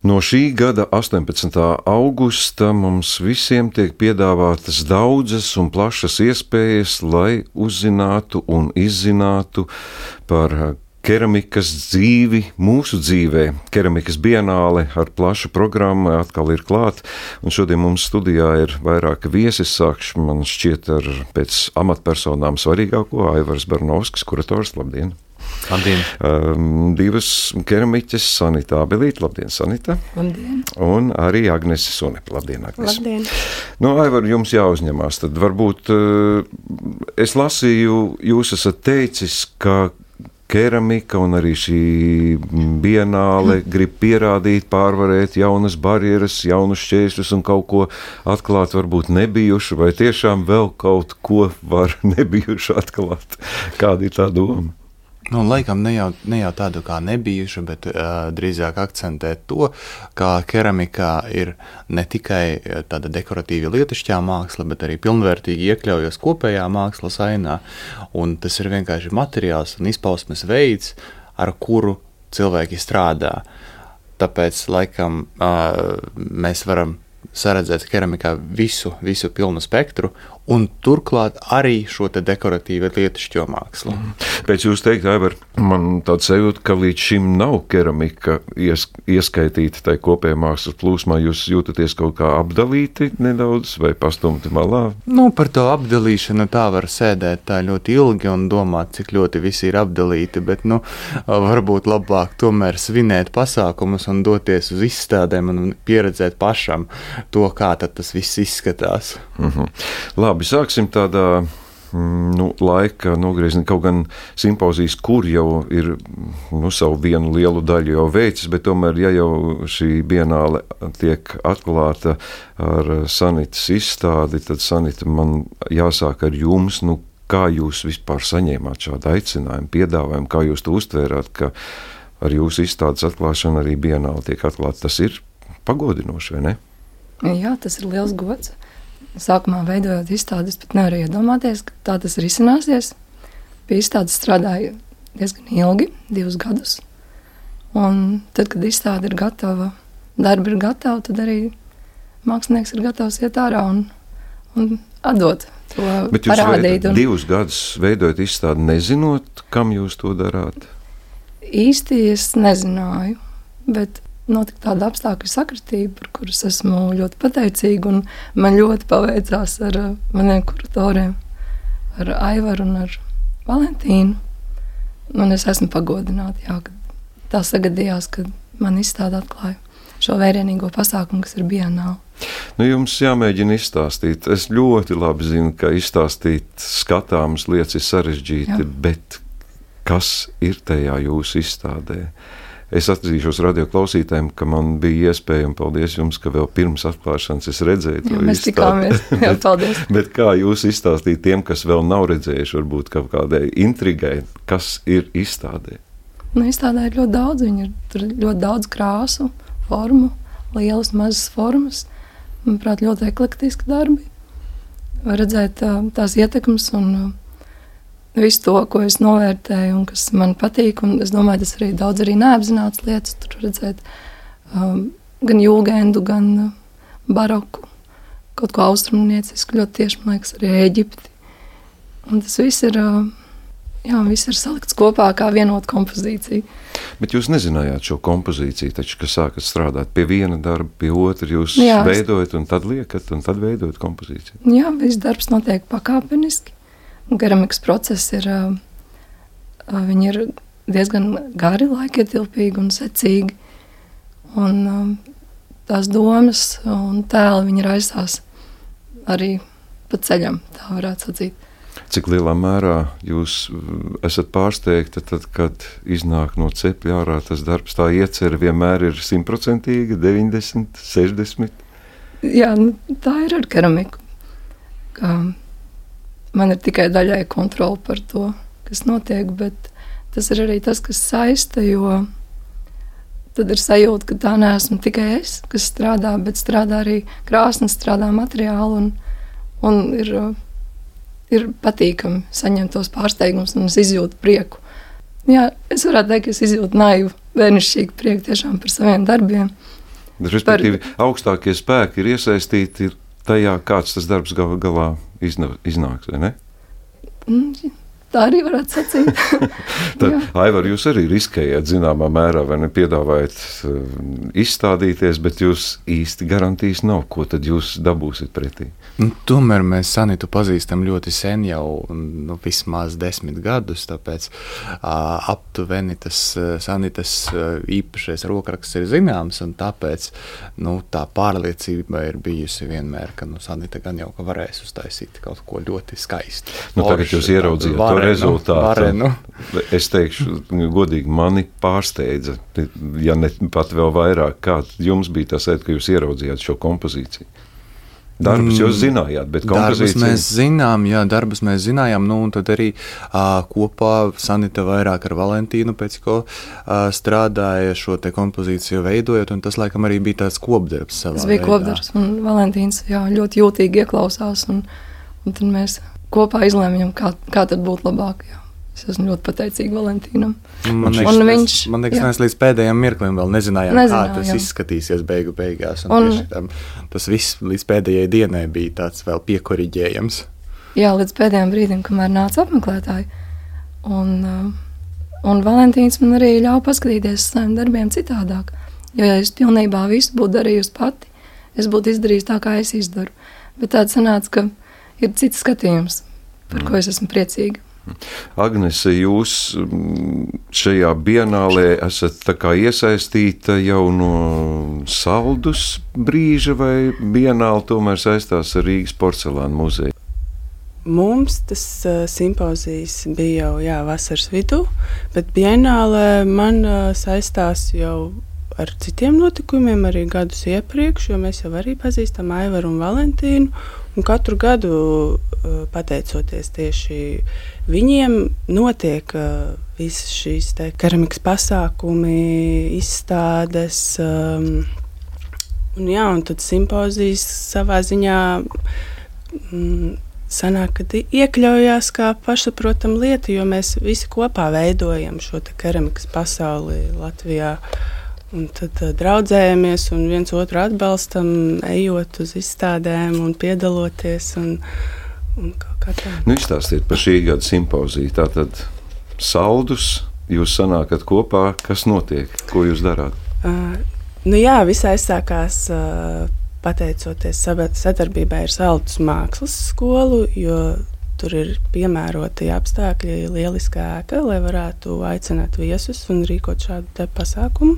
No šī gada 18. augusta mums visiem tiek piedāvātas daudzas un plašas iespējas, lai uzzinātu un izzinātu par keramikas dzīvi mūsu dzīvē. Keramikas bienāle ar plašu programmu atkal ir klāta, šodien mums studijā ir vairāki viesi. Sākšu man šķiet ar pēc amatpersonām svarīgāko Aivars Barnovskis, kurators. Labdien! Labdien! Um, divas keramiķes, Sanita Abelīte, labdien, Sanita! Labdien! Un arī Agnese Sunepa, labdien, Agnese! Labdien! Nu, Aivar, jums jāuzņemās, tad varbūt uh, es lasīju, jūs esat teicis, ka keramika un arī šī bienāle grib pierādīt, pārvarēt jaunas barjeras, jaunus šķēršļus un kaut ko atklāt, varbūt nebijušu, vai tiešām vēl kaut ko var nebijuši atklāt. Kāda ir tā doma? Nu, laikam ne jau, ne jau tādu kā nebijušu, bet uh, drīzāk akcentēt to, ka keramikā ir ne tikai tāda dekoratīva lietišķā māksla, bet arī pilnvērtīgi iekļaujas kopējā mākslas ainā. Un tas ir vienkārši materiāls un izpausmes veids, ar kuru cilvēki strādā. Tāpēc laikam uh, mēs varam saredzēt keramikā visu, visu pilnu spektru, un turklāt arī šo te dekoratīvu lietišķo mākslu. Mm. Pēc jūsu teiktā, Aivar, man tāds sajūta, ka līdz šim nav keramika ies, ieskaitīta tajā kopējā mākslas plūsmā. Jūs jūtaties kaut kā apdalīti nedaudz vai pastumti malā? Nu, par to apdalīšanu tā var sēdēt tā ļoti ilgi un domāt, cik ļoti visi ir apdalīti, bet, nu, varbūt labāk tomēr svinēt pasākumus un doties uz izstādēm un pieredzēt pašam to, kā tas viss izskatās. Mm -hmm. Labi, sāksim tādā mm, nu, laika nogriezienā. Kaut gan simpozijas, kur jau ir nu, savu vienu lielu daļu jau veicis, bet tomēr, ja jau šī bienāle tiek atklāta ar sanitas izstādi, tad sanita man jāsāk ar jums. Nu, kā jūs vispār saņēmāt šādu aicinājumu, piedāvājumu, kā jūs to uztvērāt, ka ar jūsu izstādes atklāšanu arī bienāle tiek atklāta? Tas ir pagodinoši, vai ne? Jā, tas ir liels gods. Sākumā veidojot izstādes, pat nevarēju iedomāties, ka tā tas risināsies. Pie izstādes strādāju diezgan ilgi, divus gadus. Un tad, kad izstāde ir gatava, darbi ir gatavi, tad arī mākslinieks ir gatavs iet ārā un, un atdot to Bet jūs parādīt. Un... Divus gadus veidojot izstādi, nezinot, kam jūs to darāt? Īsti es nezināju, bet notika tāda apstākļu sakritība, par kuras esmu ļoti pateicīga. Man ļoti paveicās ar uh, maniem kuratoriem, ar Aivaru un ar Valentīnu. Un es esmu pagodināta, jā, ka tā sagadījās, kad man izstāde atklāja šo vērienīgo pasākumu, kas ir bienāli. Nu, jums jāmēģina izstāstīt. Es ļoti labi zinu, ka izstāstīt skatāmas lietas ir sarežģīti, Jā. bet kas ir tajā jūsu izstādē? Es atzīšos radio klausītājiem, ka man bija iespēja, un paldies jums, ka vēl pirms atklāšanas es redzēju to. Jā, mēs tikāmies. Jā, paldies. bet, bet kā jūs izstāstīt tiem, kas vēl nav redzējuši, varbūt kaut kādai intrigai, kas ir izstādē? Nu, izstādē ir ļoti daudz, viņa ir tur ļoti daudz krāsu, formu, lielas, mazas formas. Manuprāt, ļoti eklektiski darbi. Var redzēt tās ietekmes un visu to, ko es novērtēju un kas man patīk. Es domāju, tas arī daudz arī neapzināts lietas. Tur redzēt um, gan jūgendu, gan uh, baroku, kaut ko austrumniecisku, ļoti tieši, man liekas, arī Eģipti. Un tas viss ir. Uh, Jā, viss ir salikts kopā kā vienota kompozīcija. Bet jūs nezinājāt šo kompozīciju, taču, kad sākat strādāt pie viena darba, pie otra, jūs Jā, veidojat un tad liekat, un tad veidojat kompozīciju. Jā, viss darbs notiek pakāpeniski keramikas process ir, viņi ir diezgan gari, laikietilpīgi un secīgi. Un tās domas un tēli viņi raisās arī pa ceļam, tā varētu sacīt. Cik lielā mērā jūs esat pārsteigti, tad, kad iznāk no cepļa ārā tas darbs, tā iecerē vienmēr ir simtprocentīga, 90, 60? Jā, nu, tā ir ar keramiku. Kā man ir tikai daļai kontrole par to, kas notiek, bet tas ir arī tas, kas saista, jo tad ir sajūta, ka tā neesmu tikai es, kas strādā, bet strādā arī krāsnes, strādā materiāli un, un ir, ir patīkami saņemt tos pārsteigumus un es izjūtu prieku. Jā, es varētu teikt, ka es izjūtu naivu, bērnišķīgu prieku tiešām par saviem darbiem. Respektīvi, Par... augstākie spēki ir iesaistīti tajā, kāds tas darbs gal, galā iznāks? Mm, Tā arī varētu sacīt. Tad, Aivar, jūs arī riskējat zināmā mērā, vai ne piedāvājat uh, izstādīties, bet jūs īsti garantijas nav. Ko tad jūs dabūsiet pretī? Nu, tomēr mēs Sanitu pazīstam ļoti sen, jau nu, vismaz desmit gadus. Tāpēc uh, aptuveni tas uh, Sanitas uh, īpašais rokraksts ir zināms. Tāpēc nu, tā pārliecība ir bijusi vienmēr, ka nu, Sanita gan jau varēs uztaisīt kaut ko ļoti skaistu. Nu, tagad jūs ieraudzījāt varenu, rezultātu. Varenu. Es teikšu, godīgi, mani pārsteidza, ja ne pat vēl vairāk, kā jums bija tas, ka jūs ieraudzījāt šo kompozīciju. Darbus jūs mm, zinājāt, bet kompozīciju mēs zinām, jā, darbus mēs zinājām. Nu, un tad arī uh, kopā Sanita vairāk ar Valentīnu pēc ko uh, strādāja šo te kompozīciju veidojot, un tas laikam arī bija tāds kopdarbs. Tas bija veidā. kopdarbs, un Valentīns jā, ļoti jūtīgi ieklausās, un, un tad mēs kopā izlēmjam, kā, kā tad būtu labāk. Jā. Es esmu ļoti pateicīga Valentīnam. Man liekas, un viņš, man liekas mēs līdz pēdējiem mirklim vēl nezinājām, nezinājām kā tas jā. izskatīsies beigu beigās. Un un, tam, tas viss līdz pēdējai dienai bija tāds vēl piekoriģējams. Jā, līdz pēdējiem brīdim, kamēr nāca apmeklētāji. Un, uh, un Valentīns man arī ļāva paskatīties uz saviem darbiem citādāk. Jo, ja es pilnībā visu būtu darījusi pati, es būtu izdarījusi tā, kā es izdaru. Bet tāds sanāca, ka ir cits skatījums, par ko es esmu priecīga. Agnese, jūs mm, šajā bienālē esat iesaistīta jau no saldus brīža, vai bienāla tomēr saistās ar Rīgas porcelāna muzeju? Mums tas uh, simpozijas bija jau jā, vasaras vidū, bet bienālē man uh, saistās jau ar citiem notikumiem, arī gadus iepriekš, jo mēs jau arī pazīstam Aivaru un Valentīnu. Un katru gadu, uh, pateicoties tieši viņiem, notiek uh, visas šīs keramikas pasākumi, izstādes. Um, un, jā, un tad simpozijas savā ziņā mm, sanāk, ka iekļaujās kā pašsaprotama lieta, jo mēs visi kopā veidojam šo keramikas pasauli Latvijā. Uh, Un tad uh, draudzējamies un viens otru atbalstam, ejot uz izstādēm un piedaloties. Un, un nu, izstāstiet par šī gada simpoziju. Tātad saldus jūs sanākat kopā, kas notiek, ko jūs darāt? Uh, nu jā, viss aizsākās. Uh, pateicoties sadarbībai ar Saldus mākslas skolu, jo Tur ir piemēroti apstākļi, lieliska ēka, lai varētu aicināt viesus un rīkot šādu pasākumu.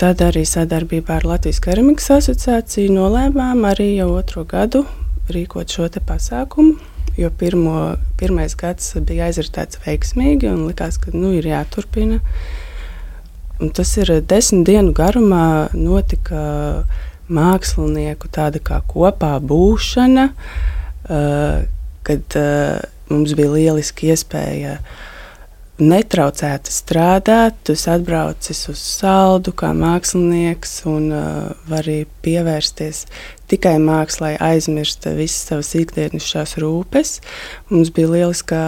Tad arī sadarbībā ar Latvijas keramikas asociāciju nolēmām arī jau otro gadu rīkot šo pasākumu. Jo pirmo, pirmais gads bija aizritēts veiksmīgi un likās, ka nu, ir jāturpina. Un tas ir desmit dienu garumā notika mākslinieku tāda kā kopā būšana. Uh, kad uh, mums bija lieliski iespēja netraucēti strādāt. Tu atbraucis uz saldu kā mākslinieks un uh, vari pievērsties tikai mākslai, aizmirst visas savas ikdienišķās rūpes. Mums bija lieliska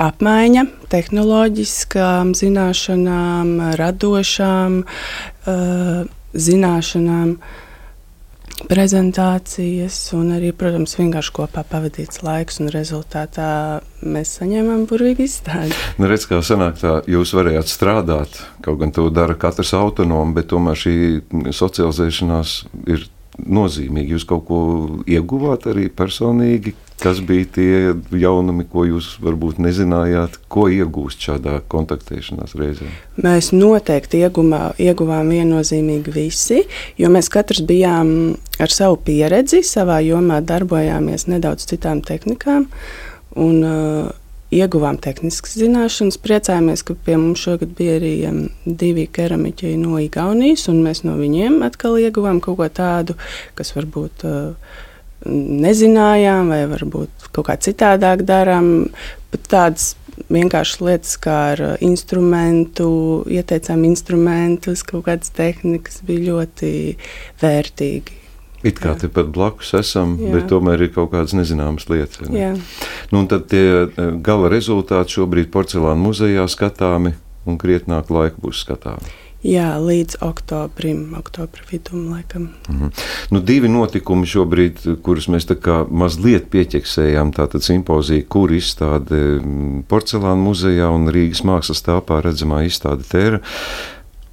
apmaiņa tehnoloģiskām zināšanām, radošām uh, zināšanām. Uh, prezentācijas, un arī, protams, vienkārši kopā pavadīts laiks, un rezultātā mēs saņēmām burvīgu izstādi. Nu, redz, kā sanāk, tā jūs varējāt strādāt, kaut gan to dara katrs autonomi, bet tomēr šī socializēšanās ir nozīmīga. Jūs kaut ko ieguvāt arī personīgi, Kas bija tie jaunumi, ko jūs varbūt nezinājāt, ko iegūst šādā kontaktēšanās reizē? Mēs noteikti iegumā, ieguvām viennozīmīgi visi, jo mēs katrs bijām ar savu pieredzi, savā jomā darbojāmies nedaudz citām tehnikām. Un, uh, Ieguvām tehniskas zināšanas, priecājāmies, ka pie mums šogad bija arī um, divi keramiķi no Igaunijas, un mēs no viņiem atkal ieguvām kaut ko tādu, kas varbūt uh, nezinājām, vai varbūt kaut kā citādāk darām. Bet tādas vienkāršas lietas, kā ar instrumentu, ieteicām instrumentus, kaut kādas tehnikas, bija ļoti vērtīgi. It kā Jā. tepat blakus esam, Jā. bet tomēr ir kaut kādas nezināmas lietas. Ne? Nu, tad tie eh, gala rezultāti šobrīd porcelāna muzejā skatāmi un krietnāk laika būs skatāmi. Jā, līdz oktobrim, oktobra vidum, laikam. Mm -hmm. nu, divi notikumi šobrīd, kurus mēs tā kā mazliet pieķeksējām, tātad simpozija, kur izstāde porcelāna muzejā un Rīgas mākslas telpā redzamā izstāde Tēra.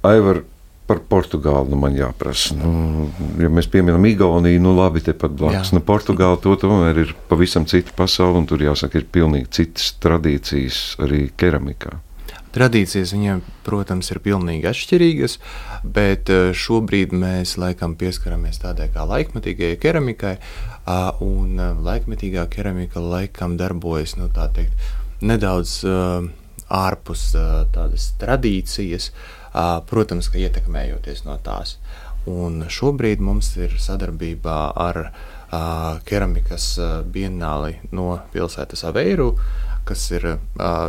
Aivar, par Portugāli nu, man jāprasa. Nu, ja mēs pieminam Igauniju, nu labi, tepat blakus. Nu, Portugāla to tomēr ir pavisam cita pasaule, un tur jāsaka, ir pilnīgi citas tradīcijas arī keramikā. Tradīcijas viņiem, protams, ir pilnīgi atšķirīgas, bet eh, šobrīd mēs laikam pieskaramies tādai kā laikmetīgajai keramikai, un eh, laikmetīgā keramika laikam darbojas nu, teikt, nedaudz ārpus tādas tradīcijas, protams, ka ietekmējoties no tās. Un šobrīd mums ir sadarbībā ar keramikas bienāli no pilsētas Aveiru kas ir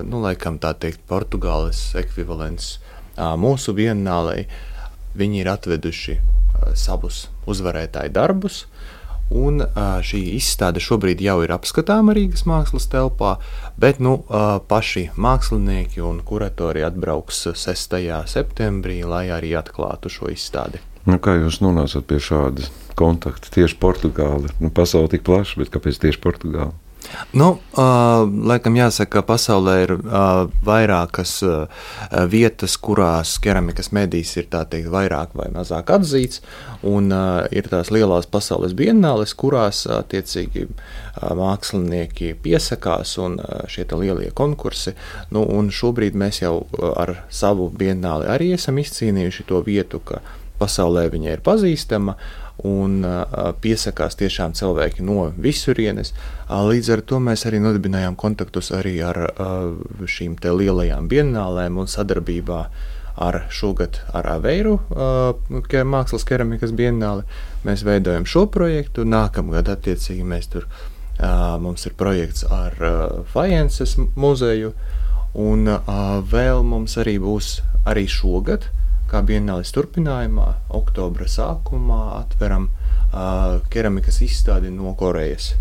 nu, laikam tā teikt, Portugāles ekvivalents mūsu vienālei. Viņi ir atveduši savus uzvarētāju darbus. Un šī izstāde šobrīd jau ir apskatāma Rīgas mākslas telpā, bet nu, paši mākslinieki un kuratori atbrauks 6. septembrī, lai arī atklātu šo izstādi. Nu, kā jūs nonācāt pie šāda kontakta? Tieši Portugāla. Nu, pasaule tik plaša, bet kāpēc tieši Portugāla? Nu, uh, laikam jāsaka, ka pasaulē ir uh, vairākas uh, vietas, kurās keramikas medijs ir teikt, vairāk vai mazāk atzīts. Un, uh, ir tās lielās pasaules bienāles, kurās attiecīgi uh, mākslinieki piesakās un uh, šie lielie konkursi. Nu, šobrīd mēs jau ar savu bienāli arī esam izcīnījuši to vietu, ka pasaulē viņa ir pazīstama un piesakās tiešām cilvēki no visurienes. Līdz ar to mēs arī nodibinājām kontaktus arī ar šīm lielajām bienālēm un sadarbībā ar šogad ar Aveiru mākslas keramikas bienāli. Mēs veidojam šo projektu, nākamgad attiecīgi mēs tur, mums ir projekts ar Fajenses muzeju, un vēl mums arī būs arī šogad kā Bienālis turpinājumā, oktobra sākumā atveram uh, keramikas izstādi no Korejas.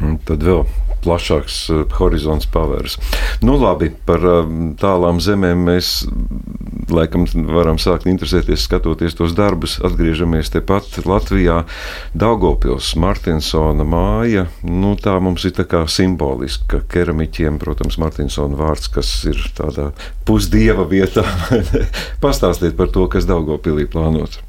Tad vēl plašāks uh, horizonts pavērs. Nu, labi, par uh, tālām zemēm mēs laikam varam sākt interesēties, skatoties tos darbus. Atgriežamies tepat Latvijā. Daugopils, Martinsona māja. Nu, tā mums ir tā kā simboliska keramiķiem, protams, Martinsona vārds, kas ir tādā pusdieva vietā. Pastāstiet par to, kas Daugopilī plānots.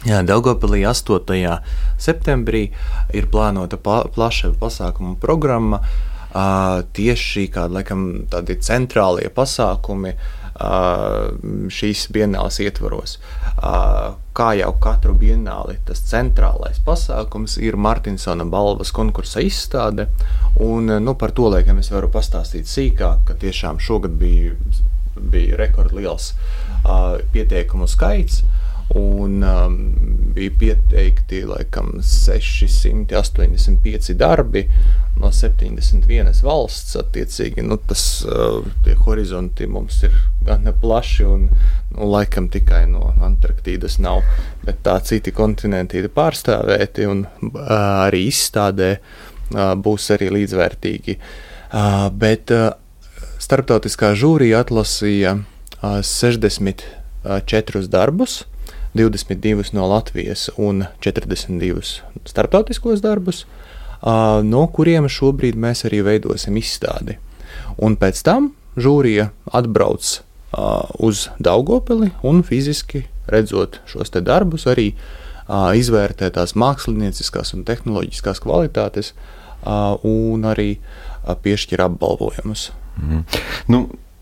Jā, Daugopilī 8. septembrī ir plānota pla plaša pasākuma programma. Uh, tieši kādi laikam, tādi centrālie pasākumi uh, šīs bienāles ietvaros. Uh, kā jau katru bienāli, tas centrālais pasākums ir Martinsona balvas konkursa izstāde. Un, nu, par to laikam es varu pastāstīt sīkāk, ka tiešām šogad bija, bija rekordliels uh, pieteikumu skaits. Uh, Un um, bija pieteikti laikam 685 darbi no 71 valsts. Attiecīgi, nu, tas uh, horizonti mums ir gan plaši un nu, laikam tikai no Antarktīdas nav. Bet tā citi kontinenti ir pārstāvēti un uh, arī izstādē uh, būs arī līdzvērtīgi. Uh, bet uh, starptautiskā žūrija atlasīja uh, 64 darbus 22 no Latvijas un 42 starptautiskos darbus, no kuriem šobrīd mēs arī veidosim izstādi. Un pēc tam žūrija atbrauc uz Daugopili un fiziski redzot šos darbus, arī izvērtē tās mākslinieckās un tehnoloģiskās kvalitātes un arī piešķir apbalvojumus. Mm. Nu,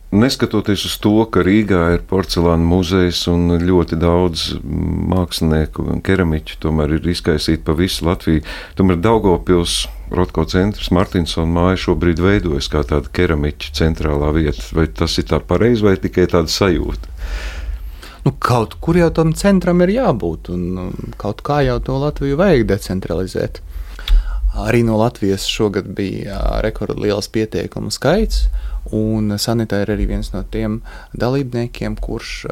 Neskatoties uz to, ka Rīgā ir porcelāna muzejs un ļoti daudz mākslinieku un keramiķu, tomēr ir izkaisīti pa visu Latviju. Tomēr Daugopils, Rotko centrs, Martinsona māja šobrīd veidojas kā tāda keramiķa centrālā vieta. Vai tas ir tā pareizi vai tikai tāda sajūta? Nu, kaut kur jau tam centram ir jābūt, un um, kaut kā jau to Latviju vajag decentralizēt. Arī no Latvijas šogad bija rekordliels pieteikumu skaits. Un Sanita ir arī viens no tiem dalībniekiem, kurš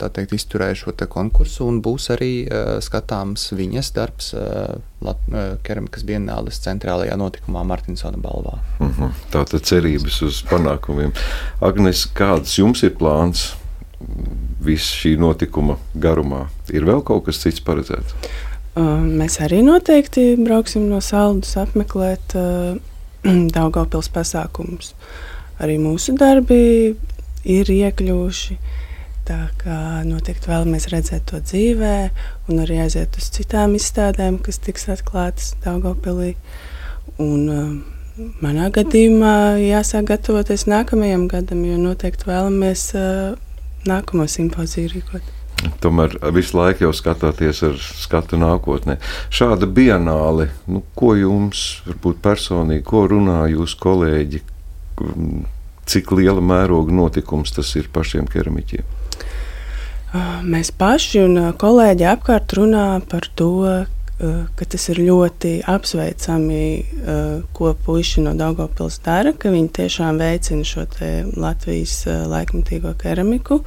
teikt, izturēja šo konkursu, un būs arī skatāms viņas darbs keramikas bienāles centrālajā notikumā Martinsona balvā. Uh mhm. -huh. Tātad cerības uz panākumiem. Agnes, kāds jums ir plāns? visu šī notikuma garumā? Ir vēl kaut kas cits paredzēts? Mēs arī noteikti brauksim no saldus apmeklēt uh, Daugavpils pasākumus. Arī mūsu darbi ir iekļuvuši. Tā kā noteikti vēlamies redzēt to dzīvē, un arī aiziet uz citām izstādēm, kas tiks atklātas Daugavpilī. Un, uh, manā gadījumā jāsāk gatavoties nākamajam gadam, jo noteikti vēlamies uh, nākamo simpoziju rīkot. Tomēr visu laiku jau skatāties ar skatu nākotnē. Šāda bienāle, nu, ko jums, varbūt personīgi, ko runā jūsu kolēģi, cik liela mēroga notikums tas ir pašiem keramiķiem? Mēs paši un kolēģi apkārt runā par to, ka tas ir ļoti apsveicami, ko puiši no Daugopils dara, ka viņi tiešām veicina šo Latvijas laikmatīgo keramiku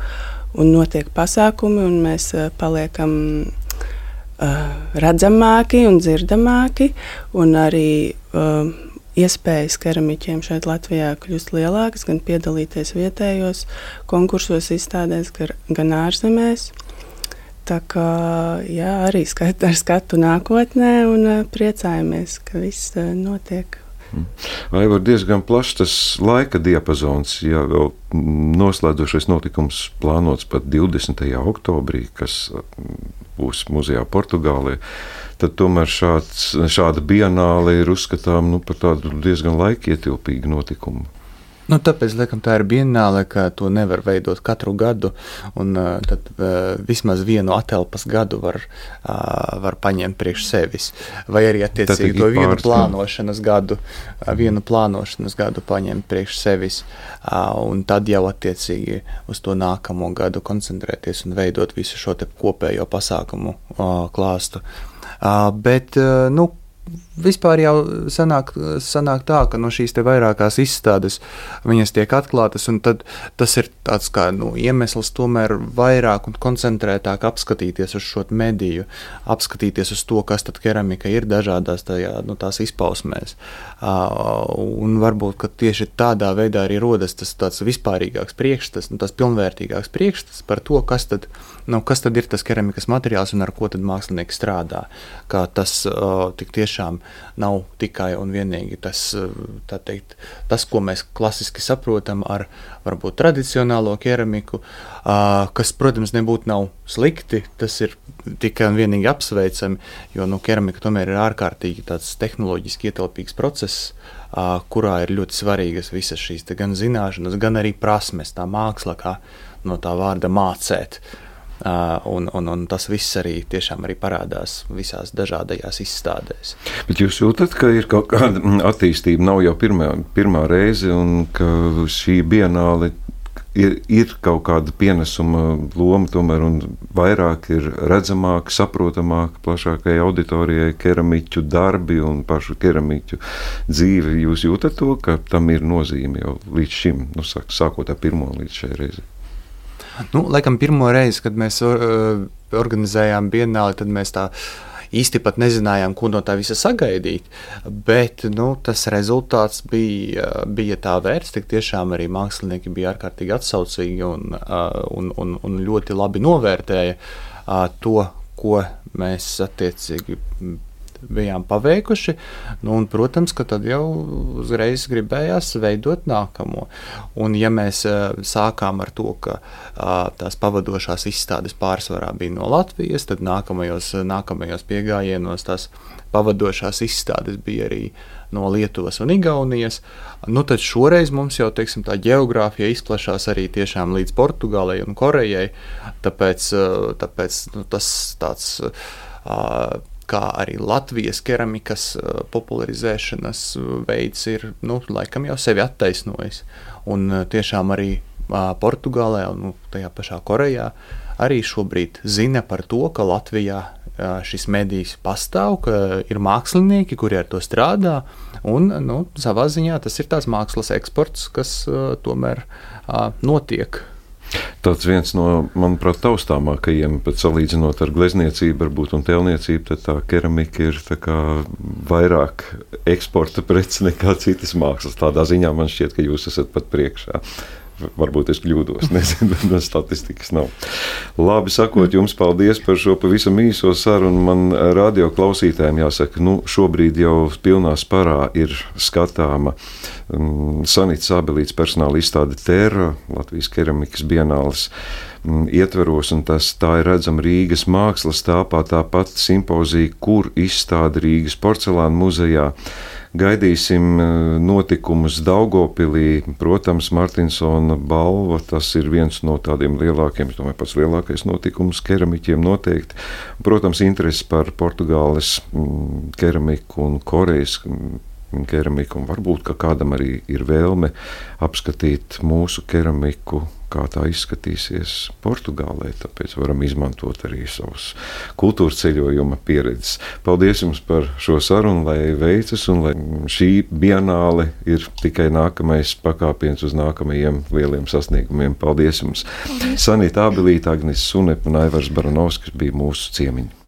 un notiek pasākumi, un mēs uh, paliekam uh, redzamāki un dzirdamāki, un arī uh, iespējas keramiķiem šeit Latvijā kļūst lielākas, gan piedalīties vietējos konkursos, izstādēs, gan ārzemēs. Tā kā jā, arī skat, ar skatu nākotnē un uh, priecājamies, ka viss uh, notiek Vai var diezgan plašs tas laika diapazons, ja vēl noslēdzošais notikums plānots pat 20. oktobrī, kas būs muzejā Portugālē, tad tomēr šāds, šāda bienāle ir uzskatām nu, par tādu diezgan laikietilpīgu notikumu. Nu, tāpēc laikam, tā ir bienāle, ka to nevar veidot katru gadu. Un, uh, tad uh, vismaz vienu atelpas gadu var, uh, var paņemt priekš sevis. Vai arī attiecīgi to vienu pārst, plānošanas gadu, uh, vienu plānošanas gadu paņemt priekš sevis. Uh, un tad jau attiecīgi uz to nākamo gadu koncentrēties un veidot visu šo kopējo pasākumu uh, klāstu. Uh, bet, uh, nu, vispār jau sanāk, sanāk tā, ka no šīs vairākās izstādes viņas tiek atklātas, un tas ir tāds kā nu, iemesls tomēr vairāk un koncentrētāk apskatīties uz šo mediju, apskatīties uz to, kas tad keramika ir dažādās tajā, nu, tās izpausmēs. Un varbūt tieši tādā veidā arī rodas tas tāds vispārīgāks priekšstats, nu, tas pilnvērtīgāks priekšstats par to, kas tad, nu, kas tad ir tas keramikas materiāls un ar ko tad mākslinieks strādā. Kā tas tik tiešām nav tikai un vienīgi tas, teikt, tas ko mēs klasiski saprotam ar varbūt tradicionālo keramiku, kas, protams, nebūtu nav slikti, tas ir tikai un vienīgi apsveicami, jo nu, keramika tomēr ir ārkārtīgi tāds tehnoloģiski ietilpīgs process, kurā ir ļoti svarīgas visas šīs gan zināšanas, gan arī prasmes, tā māksla, kā no tā vārda mācīt. Un, un, un tas viss arī tiešām arī parādās visās dažādajās izstādēs. Bet jūs jūtat, ka ir kaut kāda attīstība, nav jau pirmā, pirmā reize, un ka šī bienāle ir, ir kaut kāda pienesuma loma, tomēr vairāk ir redzamāka, saprotamāka plašākajai auditorijai, keramiķu darbi un pašu keramiķu dzīve. Jūs jūtat to, ka tam ir nozīme jau līdz šim, nu, sākot ar pirmo līdz šai reizei? Nu, laikam pirmo reizi, kad mēs uh, organizējām bienāli, tad mēs tā īsti pat nezinājām, ko no tā visa sagaidīt. Bet nu, tas rezultāts bija, bija tā vērts. Tik tiešām arī mākslinieki bija ārkārtīgi atsaucīgi un, un, un, un ļoti labi novērtēja to, ko mēs attiecīgi bijām paveikuši. Nu, un, protams, ka tad jau uzreiz gribējās veidot nākamo. Un, ja mēs uh, sākām ar to, ka uh, tās pavadošās izstādes pārsvarā bija no Latvijas, tad nākamajos, nākamajos piegājienos tās pavadošās izstādes bija arī no Lietuvas un Igaunijas. Nu, tad šoreiz mums jau teiksim, tā geogrāfija izplatās arī līdz Portugālei un Korejai. Tāpēc, tāpēc nu, tas tāds. Uh, kā arī Latvijas keramikas uh, popularizēšanas uh, veids ir nu, laikam jau sevi attaisnojis. Un uh, tiešām arī Portugālē un nu, tajā pašā Korejā arī šobrīd zina par to, ka Latvijā šis medijs pastāv, ka ir mākslinieki, kuri ar to strādā. Un, nu, savā ziņā tas ir tāds mākslas eksports, kas uh, tomēr uh, notiek Tāds viens no, manuprāt, taustāmākajiem, pat salīdzinot ar glezniecību, varbūt, un tēlniecību, tad tā keramika ir tā vairāk eksporta preci nekā citas mākslas. Tādā ziņā man šķiet, ka jūs esat pat priekšā. Varbūt es kļūdos, nezinu, no statistikas nav. Labi, sakot, jums paldies par šo pavisam īso sarunu. Man radio klausītājiem jāsaka, nu, šobrīd jau pilnā sparā ir skatāma um, Sanītas Abelītes personāla izstāde Terra, Latvijas keramikas bienāles um, ietveros, un tas tā ir redzama Rīgas mākslas tāpā, tāpat simpozija, kur izstāde Rīgas porcelāna muzejā. Gaidīsim eh, notikumus Daugopilī. Protams, Martinsona balva tas ir viens no tādiem lielākiem, es domāju, pats lielākais notikums keramiķiem noteikti. Protams, interesi par Portugāles mm, keramiku un Korejas mm, keramiku, un varbūt kādam arī ir vēlme apskatīt mūsu keramiku kā tā izskatīsies Portugālē. Tāpēc varam izmantot arī savus kultūras ceļojuma pieredzes. Paldies jums par šo sarunu, lai veicas un lai šī bienāle ir tikai nākamais pakāpiens uz nākamajiem lieliem sasniegumiem. Paldies jums! Sanita Abilita, Agnes Sunep un Aivars Baranovskis bija mūsu ciemiņi.